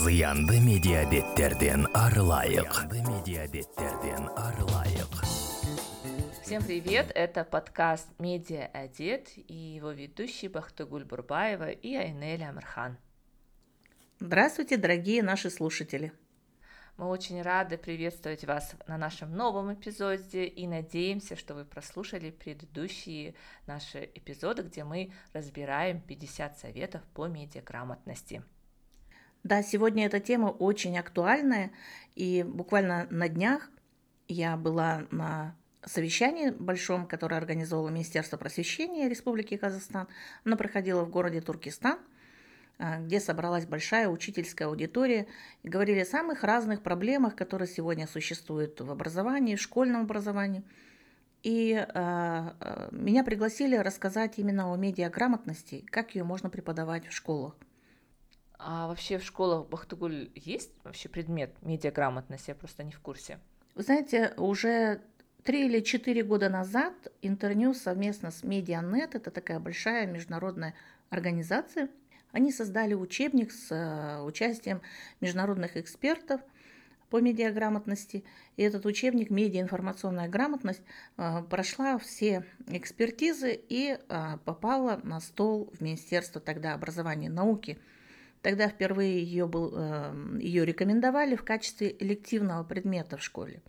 зыянды медиабеттерден арылайык медиабеттерден арылайык Всем привет! Это подкаст «Медиа Одет» и его ведущие Бахтыгуль Бурбаева и Айнель Амирхан. Здравствуйте, дорогие наши слушатели! Мы очень рады приветствовать вас на нашем новом эпизоде и надеемся, что вы прослушали предыдущие наши эпизоды, где мы разбираем 50 советов по медиаграмотности. Да, сегодня эта тема очень актуальная, и буквально на днях я была на совещании большом, которое организовало Министерство просвещения Республики Казахстан. Оно проходило в городе Туркестан, а, где собралась большая учительская аудитория и говорили о самых разных проблемах, которые сегодня существуют в образовании, в школьном образовании. И э, меня пригласили рассказать именно о медиаграмотности, как ее можно преподавать в школах. А вообще в школах Бахтыгуль есть вообще предмет медиаграмотность? Я просто не в курсе. Вы знаете, уже три или четыре года назад Интерньюз совместно с Медианет, это такая большая международная организация, они создали учебник с э, участием международных экспертов по медиаграмотности. И этот учебник «Медиаинформационная грамотность» э, прошла все экспертизы и э, попала на стол в Министерство тогда образования и науки – Тогда впервые ее, был, эм, ее рекомендовали в качестве элективного предмета в школе.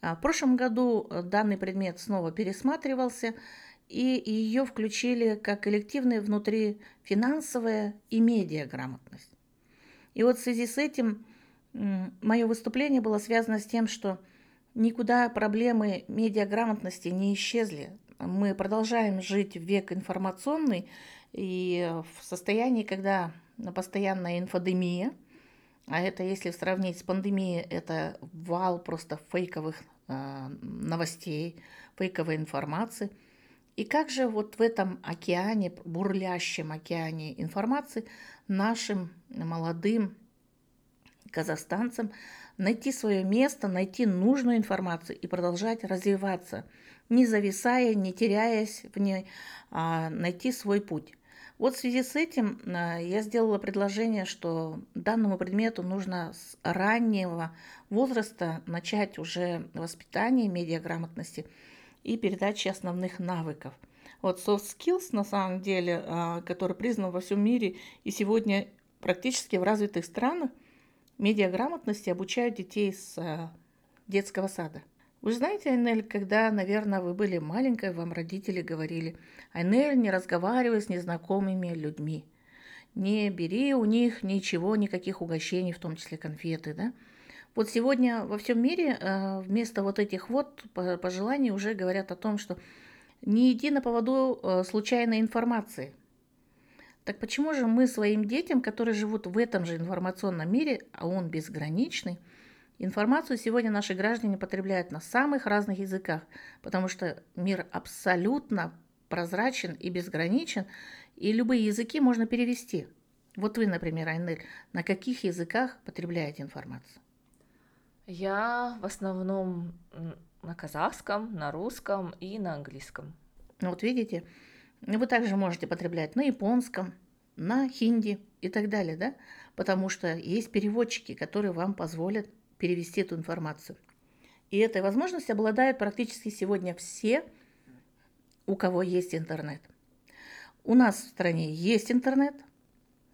А в прошлом году э, данный предмет снова пересматривался, и ее включили как элективные внутри финансовая и медиаграмотность. И вот в связи с этим мое выступление было связано с тем, что никуда проблемы медиаграмотности не исчезли. Мы продолжаем жить в век информационный и в состоянии, когда постоянная инфодемия, а это, если сравнить с пандемией, это вал просто фейковых э, новостей, фейковой информации. И как же вот в этом океане, бурлящем океане информации нашим молодым казахстанцам найти свое место, найти нужную информацию и продолжать развиваться, не зависая, не теряясь в ней, а найти свой путь. Вот в связи с этим а, я сделала предложение, что данному предмету нужно с раннего возраста начать уже воспитание медиаграмотности и передачи основных навыков. Вот soft skills, на самом деле, а, который признан во всем мире и сегодня практически в развитых странах, медиаграмотности обучают детей с а, детского сада. Вы знаете, Айнель, когда, наверное, вы были маленькой, вам родители говорили, Айнель, не разговаривай с незнакомыми людьми, не бери у них ничего, никаких угощений, в том числе конфеты, да? Вот сегодня во всем мире э, вместо вот этих вот пожеланий уже говорят о том, что не иди на поводу э, случайной информации. Так почему же мы своим детям, которые живут в этом же информационном мире, а он безграничный, Информацию сегодня наши граждане потребляют на самых разных языках, потому что мир абсолютно прозрачен и безграничен, и любые языки можно перевести. Вот вы, например, Айнель, на каких языках потребляете информацию? Я в основном на казахском, на русском и на английском. Ну вот видите, вы также можете потреблять на японском, на хинди и так далее, да? Потому что есть переводчики, которые вам позволят перевести эту информацию. И этой возможностью обладают практически сегодня все, у кого есть интернет. У нас в стране есть интернет.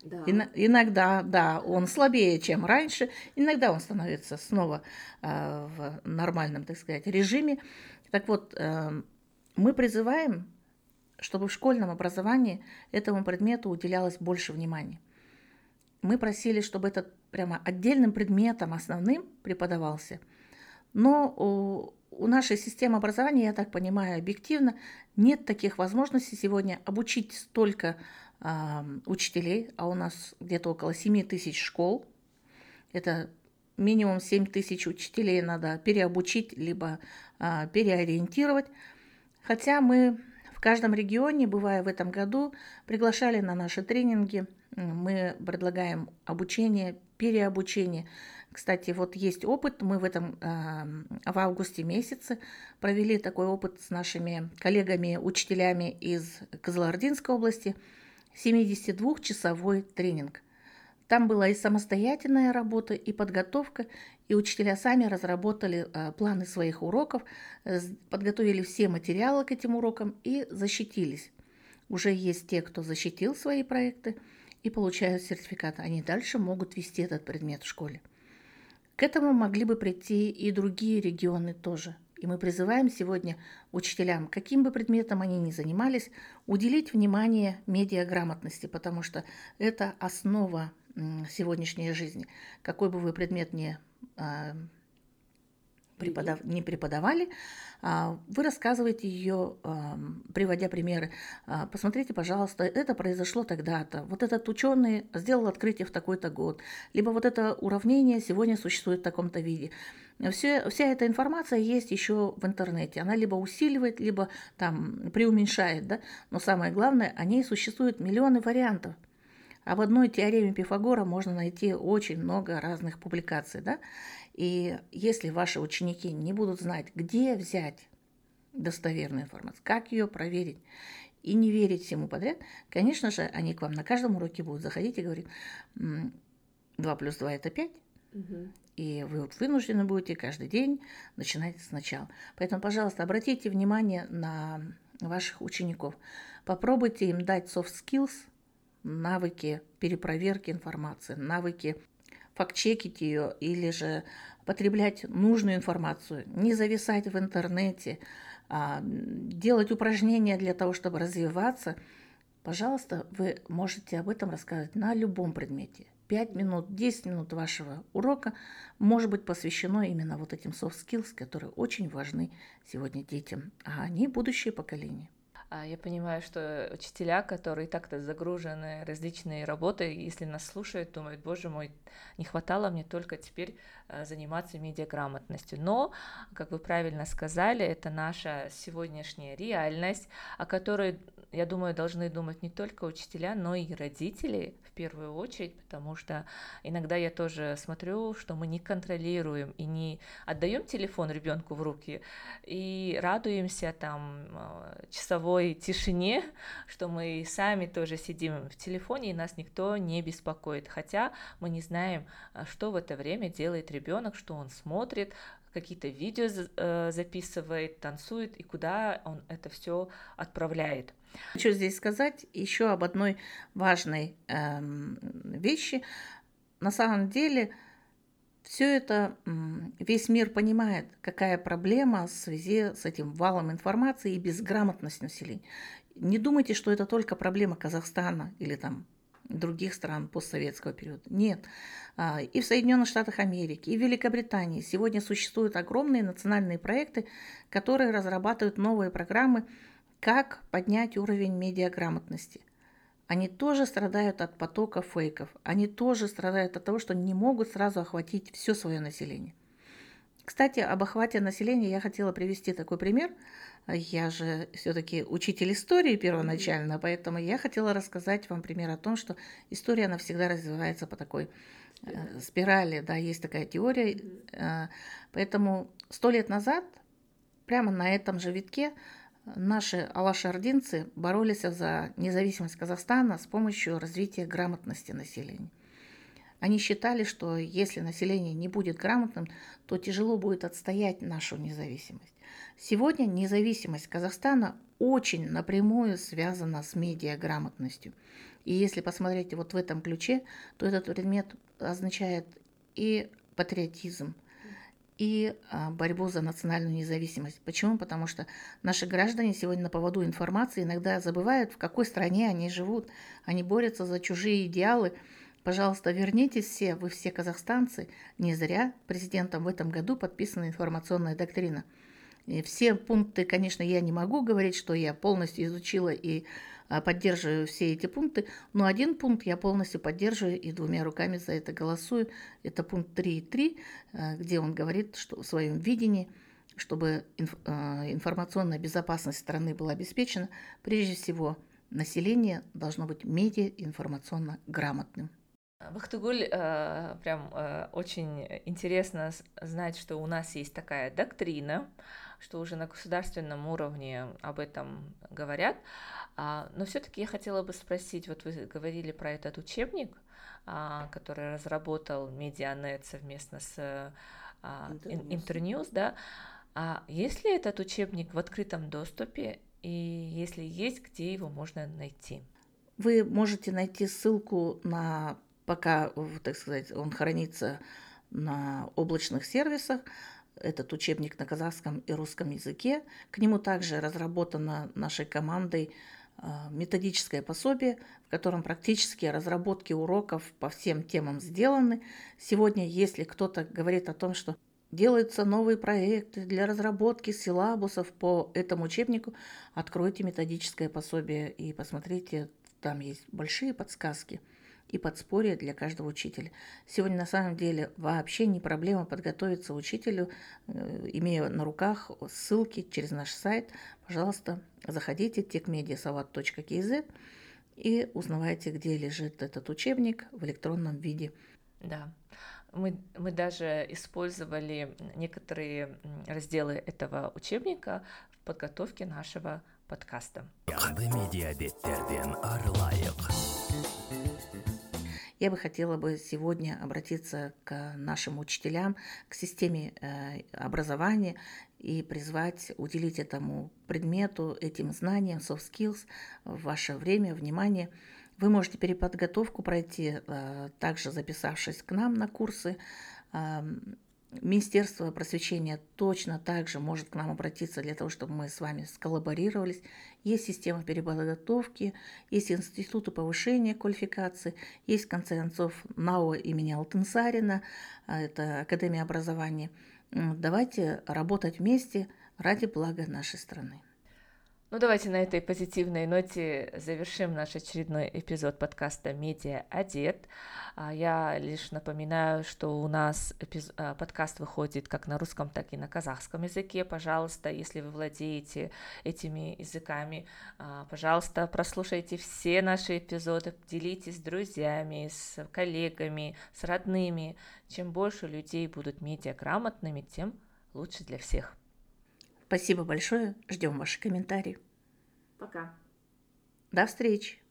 Да. Ин- иногда, да, он слабее, чем раньше. Иногда он становится снова э, в нормальном, так сказать, режиме. Так вот, э, мы призываем, чтобы в школьном образовании этому предмету уделялось больше внимания мы просили, чтобы этот прямо отдельным предметом основным преподавался. Но у, у нашей системы образования, я так понимаю, объективно нет таких возможностей сегодня обучить столько э, учителей, а у нас где-то около 7 тысяч школ. Это минимум 7 тысяч учителей надо переобучить, либо э, переориентировать. Хотя мы каждом регионе, бывая в этом году, приглашали на наши тренинги – мы предлагаем обучение, переобучение. Кстати, вот есть опыт, мы в этом в августе месяце провели такой опыт с нашими коллегами-учителями из Кызылординской области, 72-часовой тренинг. Там была и самостоятельная работа, и подготовка, и учителя сами разработали э, планы своих уроков, э, подготовили все материалы к этим урокам и защитились. Уже есть те, кто защитил свои проекты и получают сертификат. Они дальше могут вести этот предмет в школе. К этому могли бы прийти и другие регионы тоже. И мы призываем сегодня учителям, каким бы предметом они ни занимались, уделить внимание медиаграмотности, потому что это основа сегодняшней жизни. Какой бы вы предмет ни преподав... не преподавали, а, вы рассказываете ее, приводя примеры. А, посмотрите, пожалуйста, это произошло тогда-то. Вот этот ученый сделал открытие в такой-то год. Либо вот это уравнение сегодня существует в таком-то виде. Все, вся эта информация есть еще в интернете. Она либо усиливает, либо там преуменьшает. Да? Но самое главное, о ней существует миллионы вариантов. А в одной теореме Пифагора можно найти очень много разных публикаций. Да? И если ваши ученики не будут знать, где взять достоверную информацию, как ее проверить, и не верить всему подряд, конечно же, они к вам на каждом уроке будут заходить и говорить, 2 плюс 2 это 5, угу. и вы вынуждены будете каждый день начинать сначала. Поэтому, пожалуйста, обратите внимание на ваших учеников. Попробуйте им дать soft skills – навыки перепроверки информации, навыки факт-чекить ее или же потреблять нужную информацию, не зависать в интернете, а, делать упражнения для того, чтобы развиваться, пожалуйста, вы можете об этом рассказать на любом предмете. 5 минут, 10 минут вашего урока может быть посвящено именно вот этим soft skills, которые очень важны сегодня детям, а они будущее поколение. А, я понимаю, что учителя, которые так-то загружены различные работы, если нас слушают, думают, боже мой, не хватало мне только теперь э, заниматься медиаграмотностью. Но, как вы правильно сказали, это наша сегодняшняя реальность, о которой я думаю, должны думать не только учителя, но и родители в первую очередь, потому что иногда я тоже смотрю, что мы не контролируем и не отдаем телефон ребенку в руки и радуемся там э, часовой тишине, что мы сами тоже сидим в телефоне и нас никто не беспокоит, хотя мы не знаем, э, что в это время делает ребенок, что он смотрит, какие-то видео э, записывает, танцует и куда он это все отправляет. Хочу здесь сказать еще об одной важной эм, вещи. На самом деле все это весь мир понимает, какая проблема в связи с этим валом информации и безграмотность населения. Не думайте, что это только проблема Казахстана или там других стран постсоветского периода. Нет. А, и в Соединенных Штатах Америки, и в Великобритании сегодня существуют огромные национальные проекты, которые разрабатывают новые программы как поднять уровень медиаграмотности. Они тоже страдают от потока фейков. Они тоже страдают от того, что не могут сразу охватить все свое население. Кстати, об охвате населения я хотела привести такой пример. Я же все-таки учитель истории первоначально, поэтому я хотела рассказать вам пример о том, что история, она всегда развивается по такой э, спирали, да, есть такая теория. Э, поэтому сто лет назад, прямо на этом же витке, Наши алашардинцы боролись за независимость Казахстана с помощью развития грамотности населения. Они считали, что если население не будет грамотным, то тяжело будет отстоять нашу независимость. Сегодня независимость Казахстана очень напрямую связана с медиаграмотностью. И если посмотреть вот в этом ключе, то этот предмет означает и патриотизм, и а, борьбу за национальную независимость. Почему? Потому что наши граждане сегодня на поводу информации иногда забывают, в какой стране они живут. Они борются за чужие идеалы. Пожалуйста, вернитесь все, вы все казахстанцы. Не зря президентом в этом году подписана информационная доктрина. И все пункты, конечно, я не могу говорить, что я полностью изучила и а, поддерживаю все эти пункты, но один пункт я полностью поддерживаю и двумя руками за это голосую. Это пункт 3.3, а, где он говорит что в своем видении, чтобы а, информационная безопасность страны была обеспечена, прежде всего население должно быть медиа-информационно грамотным. Бахтыгуль, э, прям э, очень интересно знать, что у нас есть такая доктрина, что уже на государственном уровне об этом говорят. А, но все-таки я хотела бы спросить, вот вы говорили про этот учебник, а, который разработал Медианет совместно с а, Интерньюз, да. А есть ли этот учебник в открытом доступе? И если есть, где его можно найти? Вы можете найти ссылку на, пока, так сказать, он хранится на облачных сервисах, этот учебник на казахском и русском языке. К нему также разработано нашей командой а, методическое пособие, в котором практически разработки уроков по всем темам сделаны. Сегодня, если кто-то говорит о том, что делаются новые проекты для разработки силабусов по этому учебнику, откройте методическое пособие и посмотрите, там есть большие подсказки – и подспорье для каждого учителя. Сегодня на самом деле вообще не проблема подготовиться учителю, э, имея на руках ссылки через наш сайт. Пожалуйста, заходите techmediasawat.kz и узнавайте, где лежит этот учебник в электронном виде. Да. Мы, мы даже использовали некоторые разделы этого учебника в подготовке нашего подкаста. Я бы хотела бы сегодня обратиться к нашим учителям, к системе э, образования и призвать уделить этому предмету, этим знаниям, soft skills ваше время, внимание. Вы можете переподготовку пройти, э, также записавшись к нам на курсы Министерство просвещения точно также может к нам обратиться для того, чтобы мы с вами сколлаборировались. Есть система переподготовки, есть институты повышения квалификации, есть, в конце концов, НАО имени Алтынсарина, а, это Академия образования. Давайте работать вместе ради блага нашей страны. Ну, давайте на этой позитивной ноте завершим наш очередной эпизод подкаста «Медиа одет». А, я лишь напоминаю, что у нас эпиз... А, подкаст выходит как на русском, так и на казахском языке. Пожалуйста, если вы владеете этими языками, а, пожалуйста, прослушайте все наши эпизоды, делитесь с друзьями, с коллегами, с родными. Чем больше людей будут медиаграмотными, тем лучше для всех. Спасибо большое. Ждем ваши комментарии. Пока. До встречи.